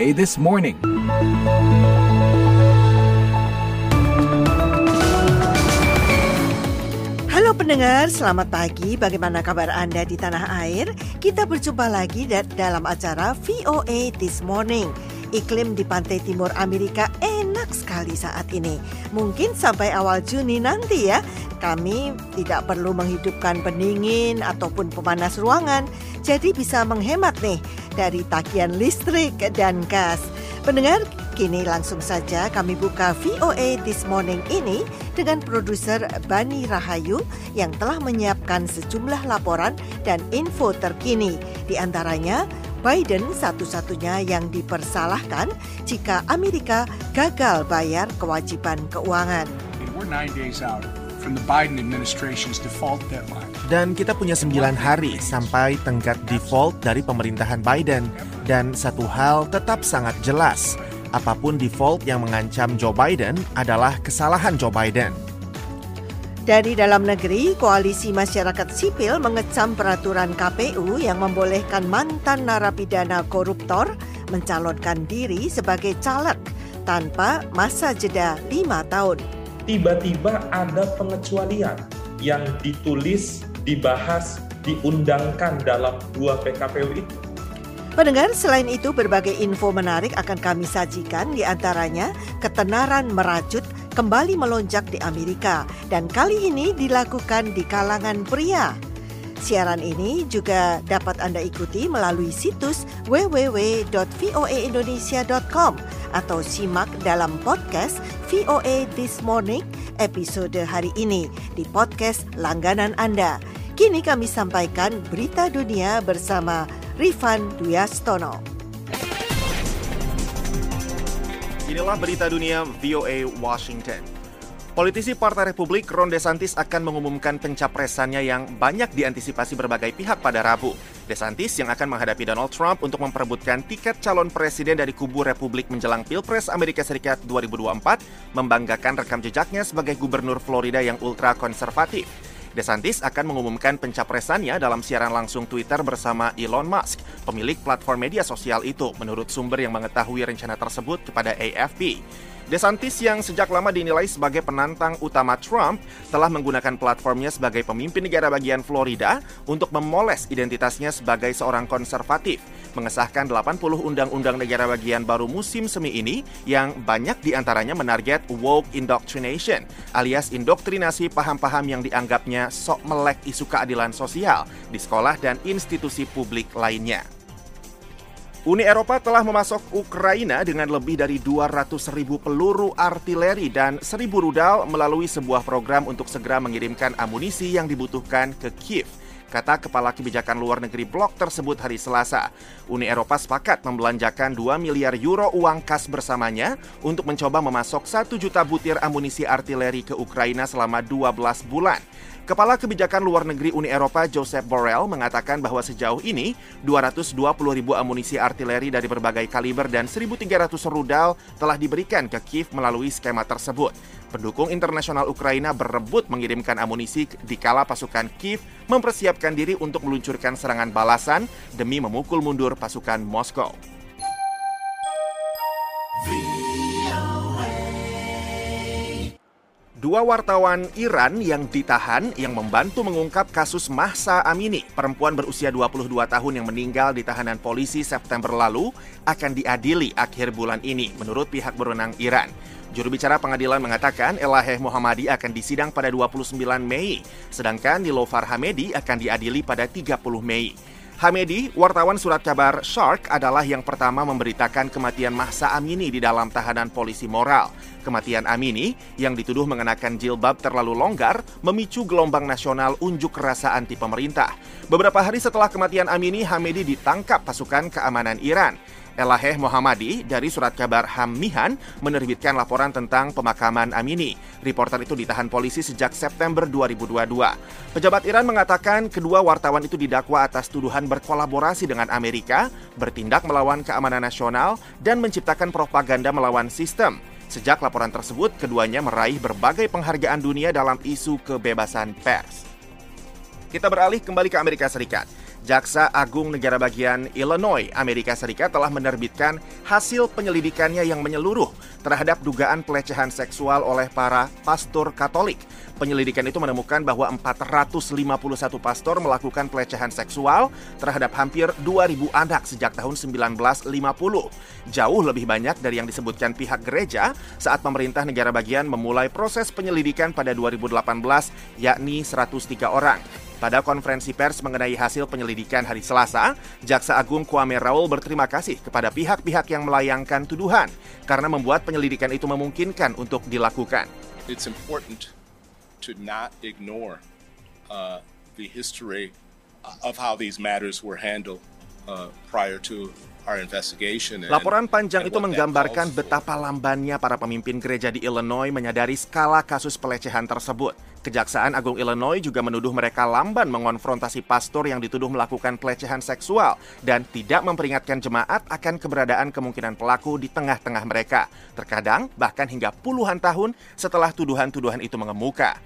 VOA This Morning. Halo pendengar, selamat pagi. Bagaimana kabar Anda di tanah air? Kita berjumpa lagi dalam acara VOA This Morning. Iklim di pantai timur Amerika enak sekali saat ini. Mungkin sampai awal Juni nanti ya. Kami tidak perlu menghidupkan pendingin ataupun pemanas ruangan. Jadi bisa menghemat nih dari tagihan listrik dan gas. Pendengar, kini langsung saja kami buka VOA This Morning ini dengan produser Bani Rahayu yang telah menyiapkan sejumlah laporan dan info terkini. Di antaranya, Biden satu-satunya yang dipersalahkan jika Amerika gagal bayar kewajiban keuangan. Dan kita punya sembilan hari sampai tenggat default dari pemerintahan Biden. Dan satu hal tetap sangat jelas, apa pun default yang mengancam Joe Biden adalah kesalahan Joe Biden. Dari dalam negeri, Koalisi Masyarakat Sipil mengecam peraturan KPU yang membolehkan mantan narapidana koruptor mencalonkan diri sebagai caleg tanpa masa jeda lima tahun. Tiba-tiba ada pengecualian yang ditulis, dibahas, diundangkan dalam dua PKPU itu. Pendengar, selain itu berbagai info menarik akan kami sajikan di antaranya ketenaran merajut kembali melonjak di Amerika dan kali ini dilakukan di kalangan pria. Siaran ini juga dapat Anda ikuti melalui situs www.voaindonesia.com atau simak dalam podcast VOA This Morning episode hari ini di podcast langganan Anda. Kini kami sampaikan berita dunia bersama Rifan Duyastono. Inilah berita dunia VOA Washington. Politisi Partai Republik Ron DeSantis akan mengumumkan pencapresannya yang banyak diantisipasi berbagai pihak pada Rabu. DeSantis yang akan menghadapi Donald Trump untuk memperebutkan tiket calon presiden dari kubu Republik menjelang Pilpres Amerika Serikat 2024 membanggakan rekam jejaknya sebagai gubernur Florida yang ultra konservatif. DeSantis akan mengumumkan pencapresannya dalam siaran langsung Twitter bersama Elon Musk, pemilik platform media sosial itu, menurut sumber yang mengetahui rencana tersebut kepada AFP. DeSantis yang sejak lama dinilai sebagai penantang utama Trump telah menggunakan platformnya sebagai pemimpin negara bagian Florida untuk memoles identitasnya sebagai seorang konservatif, mengesahkan 80 undang-undang negara bagian baru musim semi ini yang banyak di antaranya menarget woke indoctrination alias indoktrinasi paham-paham yang dianggapnya sok melek isu keadilan sosial di sekolah dan institusi publik lainnya. Uni Eropa telah memasok Ukraina dengan lebih dari 200 ribu peluru artileri dan 1000 rudal melalui sebuah program untuk segera mengirimkan amunisi yang dibutuhkan ke Kiev kata Kepala Kebijakan Luar Negeri Blok tersebut hari Selasa. Uni Eropa sepakat membelanjakan 2 miliar euro uang kas bersamanya untuk mencoba memasok 1 juta butir amunisi artileri ke Ukraina selama 12 bulan. Kepala Kebijakan Luar Negeri Uni Eropa Joseph Borrell mengatakan bahwa sejauh ini 220 ribu amunisi artileri dari berbagai kaliber dan 1.300 rudal telah diberikan ke Kiev melalui skema tersebut. Pendukung internasional Ukraina berebut mengirimkan amunisi di kala pasukan Kiev mempersiapkan diri untuk meluncurkan serangan balasan demi memukul mundur pasukan Moskow. Dua wartawan Iran yang ditahan yang membantu mengungkap kasus Mahsa Amini, perempuan berusia 22 tahun yang meninggal di tahanan polisi September lalu, akan diadili akhir bulan ini menurut pihak berwenang Iran. Juru bicara pengadilan mengatakan Elaheh Muhammadi akan disidang pada 29 Mei, sedangkan Nilofar Hamedi akan diadili pada 30 Mei. Hamedi, wartawan surat kabar Shark adalah yang pertama memberitakan kematian Mahsa Amini di dalam tahanan polisi moral. Kematian Amini yang dituduh mengenakan jilbab terlalu longgar memicu gelombang nasional unjuk rasa anti pemerintah. Beberapa hari setelah kematian Amini, Hamedi ditangkap pasukan keamanan Iran. Elaheh Muhammadi dari surat kabar Hammihan menerbitkan laporan tentang pemakaman Amini. Reporter itu ditahan polisi sejak September 2022. Pejabat Iran mengatakan kedua wartawan itu didakwa atas tuduhan berkolaborasi dengan Amerika, bertindak melawan keamanan nasional, dan menciptakan propaganda melawan sistem. Sejak laporan tersebut, keduanya meraih berbagai penghargaan dunia dalam isu kebebasan pers. Kita beralih kembali ke Amerika Serikat. Jaksa Agung Negara Bagian Illinois, Amerika Serikat telah menerbitkan hasil penyelidikannya yang menyeluruh terhadap dugaan pelecehan seksual oleh para pastor Katolik. Penyelidikan itu menemukan bahwa 451 pastor melakukan pelecehan seksual terhadap hampir 2.000 anak sejak tahun 1950. Jauh lebih banyak dari yang disebutkan pihak gereja saat pemerintah negara bagian memulai proses penyelidikan pada 2018, yakni 103 orang. Pada konferensi pers mengenai hasil penyelidikan hari Selasa, Jaksa Agung Kwame Raoul berterima kasih kepada pihak-pihak yang melayangkan tuduhan karena membuat penyelidikan itu memungkinkan untuk dilakukan. It's important to not ignore uh, the history of how these matters were handled uh, prior to Laporan panjang itu menggambarkan betapa lambannya para pemimpin gereja di Illinois menyadari skala kasus pelecehan tersebut. Kejaksaan Agung Illinois juga menuduh mereka lamban mengonfrontasi pastor yang dituduh melakukan pelecehan seksual dan tidak memperingatkan jemaat akan keberadaan kemungkinan pelaku di tengah-tengah mereka. Terkadang bahkan hingga puluhan tahun setelah tuduhan-tuduhan itu mengemuka.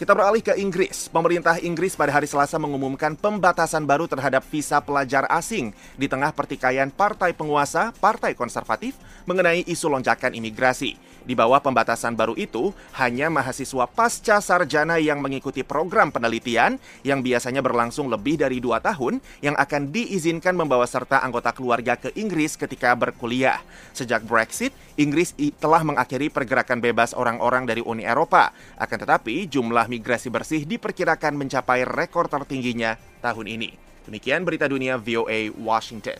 Kita beralih ke Inggris. Pemerintah Inggris pada hari Selasa mengumumkan pembatasan baru terhadap visa pelajar asing di tengah pertikaian partai penguasa, partai konservatif mengenai isu lonjakan imigrasi. Di bawah pembatasan baru itu, hanya mahasiswa pasca sarjana yang mengikuti program penelitian yang biasanya berlangsung lebih dari dua tahun yang akan diizinkan membawa serta anggota keluarga ke Inggris ketika berkuliah. Sejak Brexit, Inggris telah mengakhiri pergerakan bebas orang-orang dari Uni Eropa. Akan tetapi, jumlah migrasi bersih diperkirakan mencapai rekor tertingginya tahun ini. Demikian berita dunia VOA Washington.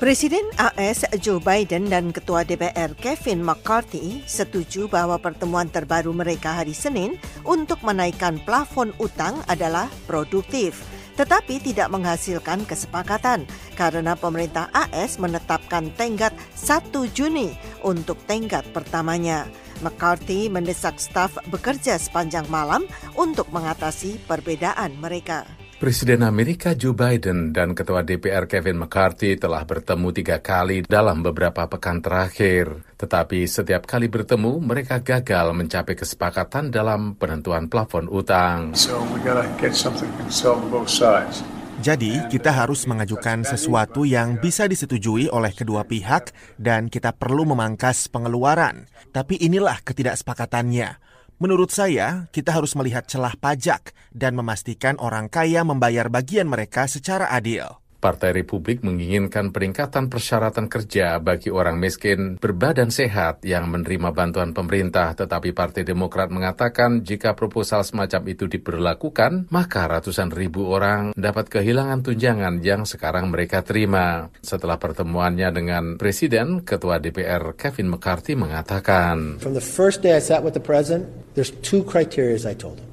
Presiden AS Joe Biden dan Ketua DPR Kevin McCarthy setuju bahwa pertemuan terbaru mereka hari Senin untuk menaikkan plafon utang adalah produktif tetapi tidak menghasilkan kesepakatan karena pemerintah AS menetapkan tenggat 1 Juni untuk tenggat pertamanya. McCarthy mendesak staf bekerja sepanjang malam untuk mengatasi perbedaan mereka. Presiden Amerika Joe Biden dan Ketua DPR Kevin McCarthy telah bertemu tiga kali dalam beberapa pekan terakhir. Tetapi setiap kali bertemu, mereka gagal mencapai kesepakatan dalam penentuan plafon utang. So. Jadi, kita harus mengajukan sesuatu yang bisa disetujui oleh kedua pihak dan kita perlu memangkas pengeluaran. Tapi inilah ketidaksepakatannya. Menurut saya, kita harus melihat celah pajak dan memastikan orang kaya membayar bagian mereka secara adil. Partai Republik menginginkan peningkatan persyaratan kerja bagi orang miskin berbadan sehat yang menerima bantuan pemerintah, tetapi Partai Demokrat mengatakan jika proposal semacam itu diberlakukan, maka ratusan ribu orang dapat kehilangan tunjangan yang sekarang mereka terima. Setelah pertemuannya dengan Presiden, Ketua DPR Kevin McCarthy mengatakan, From the first day I sat with the President, there's two criteria I told him.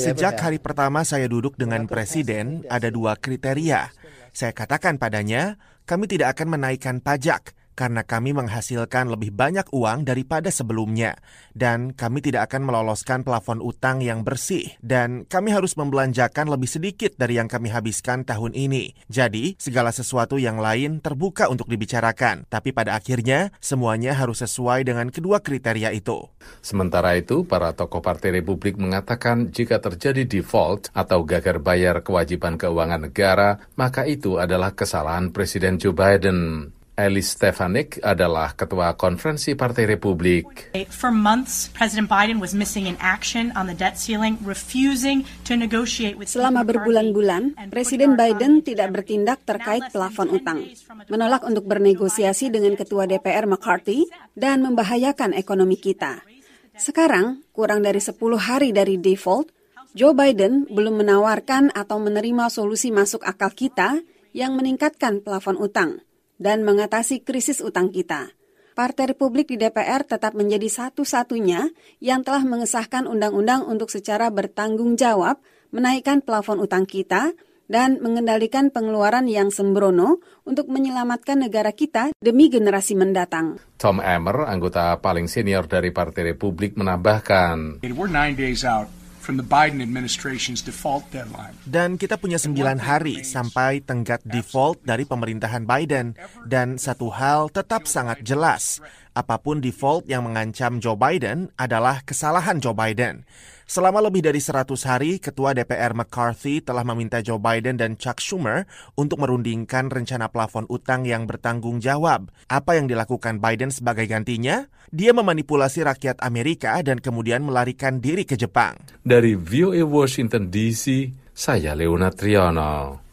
Sejak hari pertama saya duduk dengan presiden, ada dua kriteria. Saya katakan padanya, kami tidak akan menaikkan pajak karena kami menghasilkan lebih banyak uang daripada sebelumnya, dan kami tidak akan meloloskan plafon utang yang bersih, dan kami harus membelanjakan lebih sedikit dari yang kami habiskan tahun ini. Jadi, segala sesuatu yang lain terbuka untuk dibicarakan, tapi pada akhirnya semuanya harus sesuai dengan kedua kriteria itu. Sementara itu, para tokoh Partai Republik mengatakan jika terjadi default atau gagal bayar kewajiban keuangan negara, maka itu adalah kesalahan Presiden Joe Biden. Elis Stefanik adalah ketua konferensi Partai Republik. For months, President Biden was missing in action on the debt ceiling, refusing to negotiate with Selama berbulan-bulan, Presiden Biden tidak bertindak terkait plafon utang, menolak untuk bernegosiasi dengan ketua DPR McCarthy dan membahayakan ekonomi kita. Sekarang, kurang dari 10 hari dari default, Joe Biden belum menawarkan atau menerima solusi masuk akal kita yang meningkatkan plafon utang dan mengatasi krisis utang kita. Partai Republik di DPR tetap menjadi satu-satunya yang telah mengesahkan undang-undang untuk secara bertanggung jawab menaikkan plafon utang kita dan mengendalikan pengeluaran yang sembrono untuk menyelamatkan negara kita demi generasi mendatang. Tom Emmer, anggota paling senior dari Partai Republik, menambahkan, We're nine days out from the Biden administration's default deadline. Dan kita punya sembilan hari sampai tenggat default dari pemerintahan Biden. Dan satu hal tetap sangat jelas, apa pun default yang mengancam Joe Biden adalah kesalahan Joe Biden. Selama lebih dari 100 hari, Ketua DPR McCarthy telah meminta Joe Biden dan Chuck Schumer untuk merundingkan rencana plafon utang yang bertanggung jawab. Apa yang dilakukan Biden sebagai gantinya? Dia memanipulasi rakyat Amerika dan kemudian melarikan diri ke Jepang. Dari VOA Washington DC, saya Leona Triano.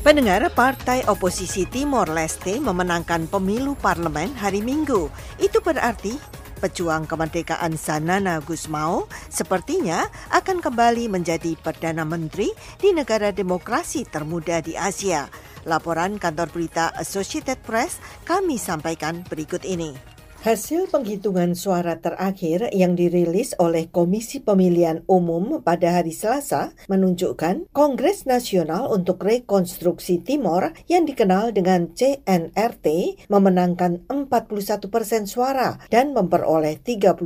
Pendengar Partai Oposisi Timor Leste memenangkan pemilu parlemen hari Minggu. Itu berarti pejuang kemerdekaan Sanana Gusmao sepertinya akan kembali menjadi Perdana Menteri di negara demokrasi termuda di Asia. Laporan kantor berita Associated Press kami sampaikan berikut ini. Hasil penghitungan suara terakhir yang dirilis oleh Komisi Pemilihan Umum pada hari Selasa menunjukkan Kongres Nasional untuk Rekonstruksi Timor yang dikenal dengan CNRT memenangkan 41 persen suara dan memperoleh 31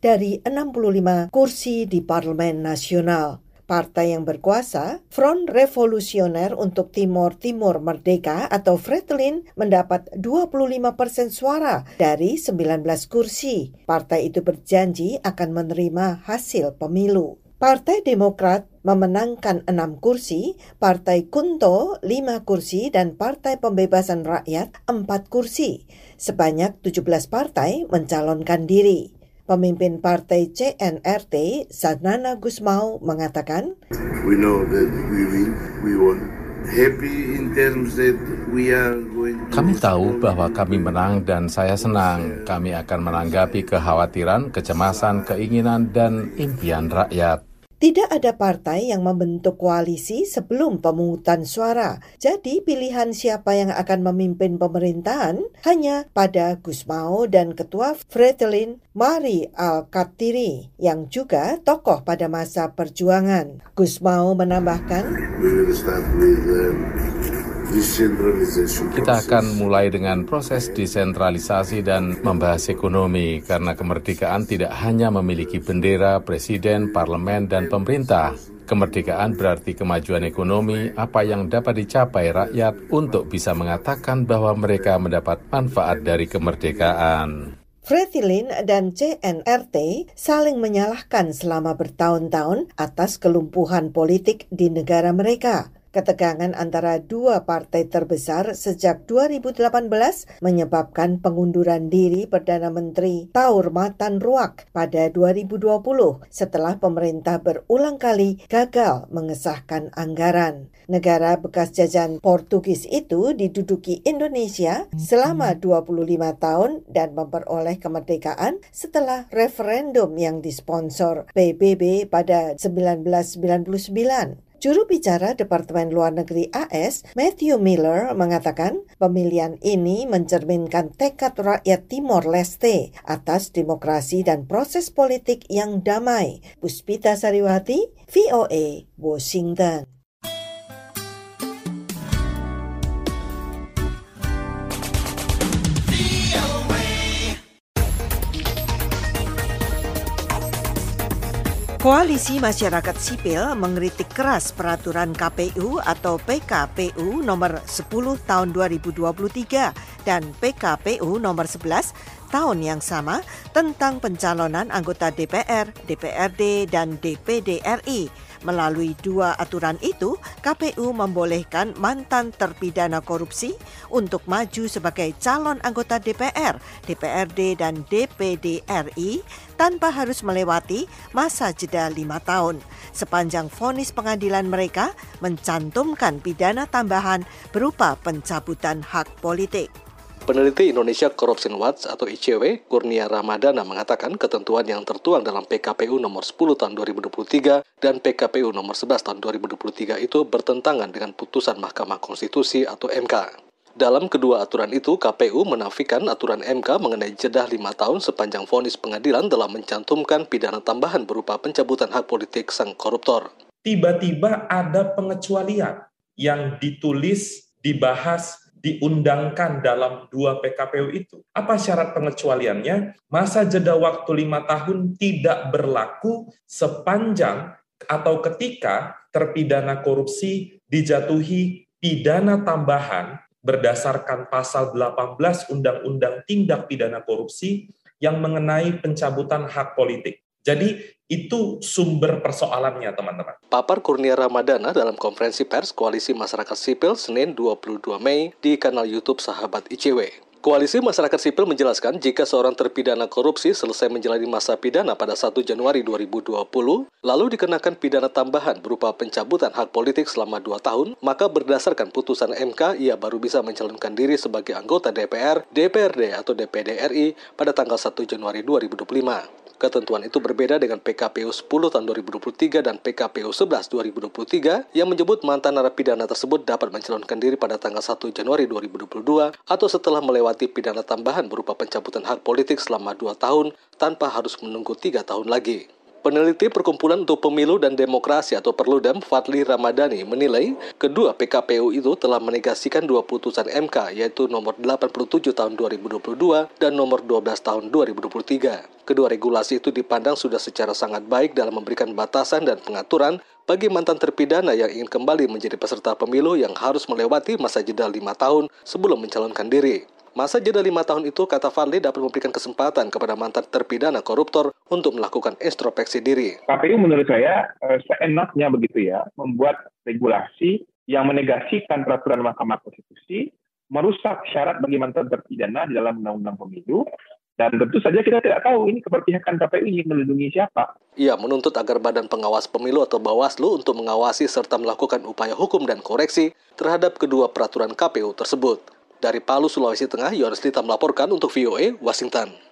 dari 65 kursi di Parlemen Nasional partai yang berkuasa, Front Revolusioner untuk Timor Timur Merdeka atau Fretilin mendapat 25 persen suara dari 19 kursi. Partai itu berjanji akan menerima hasil pemilu. Partai Demokrat memenangkan enam kursi, Partai Kunto lima kursi, dan Partai Pembebasan Rakyat empat kursi. Sebanyak 17 partai mencalonkan diri. Pemimpin partai CNRT, Sanana Gusmao, mengatakan, We know that we win, we won. Kami tahu bahwa kami menang dan saya senang. Kami akan menanggapi kekhawatiran, kecemasan, keinginan, dan impian rakyat. Tidak ada partai yang membentuk koalisi sebelum pemungutan suara. Jadi pilihan siapa yang akan memimpin pemerintahan hanya pada Gusmao dan Ketua Fretilin Mari Al-Katiri yang juga tokoh pada masa perjuangan. Gusmao menambahkan, kita akan mulai dengan proses desentralisasi dan membahas ekonomi karena kemerdekaan tidak hanya memiliki bendera, presiden, parlemen, dan pemerintah. Kemerdekaan berarti kemajuan ekonomi, apa yang dapat dicapai rakyat untuk bisa mengatakan bahwa mereka mendapat manfaat dari kemerdekaan. Fretilin dan CNRT saling menyalahkan selama bertahun-tahun atas kelumpuhan politik di negara mereka. Ketegangan antara dua partai terbesar sejak 2018 menyebabkan pengunduran diri Perdana Menteri Taur Matan Ruak pada 2020 setelah pemerintah berulang kali gagal mengesahkan anggaran. Negara bekas jajahan Portugis itu diduduki Indonesia selama 25 tahun dan memperoleh kemerdekaan setelah referendum yang disponsor PBB pada 1999. Juru bicara Departemen Luar Negeri AS, Matthew Miller, mengatakan pemilihan ini mencerminkan tekad rakyat Timor Leste atas demokrasi dan proses politik yang damai. Puspita Sariwati, VOA, Washington. Koalisi Masyarakat Sipil mengkritik keras peraturan KPU atau PKPU nomor 10 tahun 2023 dan PKPU nomor 11 tahun yang sama tentang pencalonan anggota DPR, DPRD, dan DPD RI Melalui dua aturan itu, KPU membolehkan mantan terpidana korupsi untuk maju sebagai calon anggota DPR, DPRD, dan DPD RI tanpa harus melewati masa jeda lima tahun. Sepanjang vonis pengadilan mereka mencantumkan pidana tambahan berupa pencabutan hak politik. Peneliti Indonesia Corruption Watch atau ICW, Kurnia Ramadana mengatakan ketentuan yang tertuang dalam PKPU nomor 10 tahun 2023 dan PKPU nomor 11 tahun 2023 itu bertentangan dengan putusan Mahkamah Konstitusi atau MK. Dalam kedua aturan itu, KPU menafikan aturan MK mengenai jeda lima tahun sepanjang vonis pengadilan dalam mencantumkan pidana tambahan berupa pencabutan hak politik sang koruptor. Tiba-tiba ada pengecualian yang ditulis, dibahas, diundangkan dalam dua PKPU itu. Apa syarat pengecualiannya? Masa jeda waktu lima tahun tidak berlaku sepanjang atau ketika terpidana korupsi dijatuhi pidana tambahan berdasarkan pasal 18 Undang-Undang Tindak Pidana Korupsi yang mengenai pencabutan hak politik. Jadi itu sumber persoalannya teman-teman. Papar Kurnia Ramadana dalam konferensi pers Koalisi Masyarakat Sipil Senin 22 Mei di kanal YouTube Sahabat ICW. Koalisi Masyarakat Sipil menjelaskan jika seorang terpidana korupsi selesai menjalani masa pidana pada 1 Januari 2020, lalu dikenakan pidana tambahan berupa pencabutan hak politik selama 2 tahun, maka berdasarkan putusan MK, ia baru bisa mencalonkan diri sebagai anggota DPR, DPRD, atau DPD RI pada tanggal 1 Januari 2025. Ketentuan itu berbeda dengan PKPU 10 tahun 2023 dan PKPU 11 2023 yang menyebut mantan narapidana tersebut dapat mencalonkan diri pada tanggal 1 Januari 2022 atau setelah melewati pidana tambahan berupa pencabutan hak politik selama 2 tahun tanpa harus menunggu 3 tahun lagi. Peneliti Perkumpulan untuk Pemilu dan Demokrasi atau Perludem Fadli Ramadhani menilai kedua PKPU itu telah menegasikan dua putusan MK yaitu nomor 87 tahun 2022 dan nomor 12 tahun 2023. Kedua regulasi itu dipandang sudah secara sangat baik dalam memberikan batasan dan pengaturan bagi mantan terpidana yang ingin kembali menjadi peserta pemilu yang harus melewati masa jeda lima tahun sebelum mencalonkan diri. Masa jeda lima tahun itu, kata Fadli, dapat memberikan kesempatan kepada mantan terpidana koruptor untuk melakukan introspeksi diri. KPU menurut saya eh, seenaknya begitu ya, membuat regulasi yang menegasikan peraturan Mahkamah Konstitusi, merusak syarat bagi mantan terpidana di dalam Undang-Undang Pemilu, dan tentu saja kita tidak tahu ini keberpihakan KPU ingin melindungi siapa. Ia menuntut agar Badan Pengawas Pemilu atau Bawaslu untuk mengawasi serta melakukan upaya hukum dan koreksi terhadap kedua peraturan KPU tersebut. Dari Palu, Sulawesi Tengah, Yohanes Lita melaporkan untuk VOA, Washington.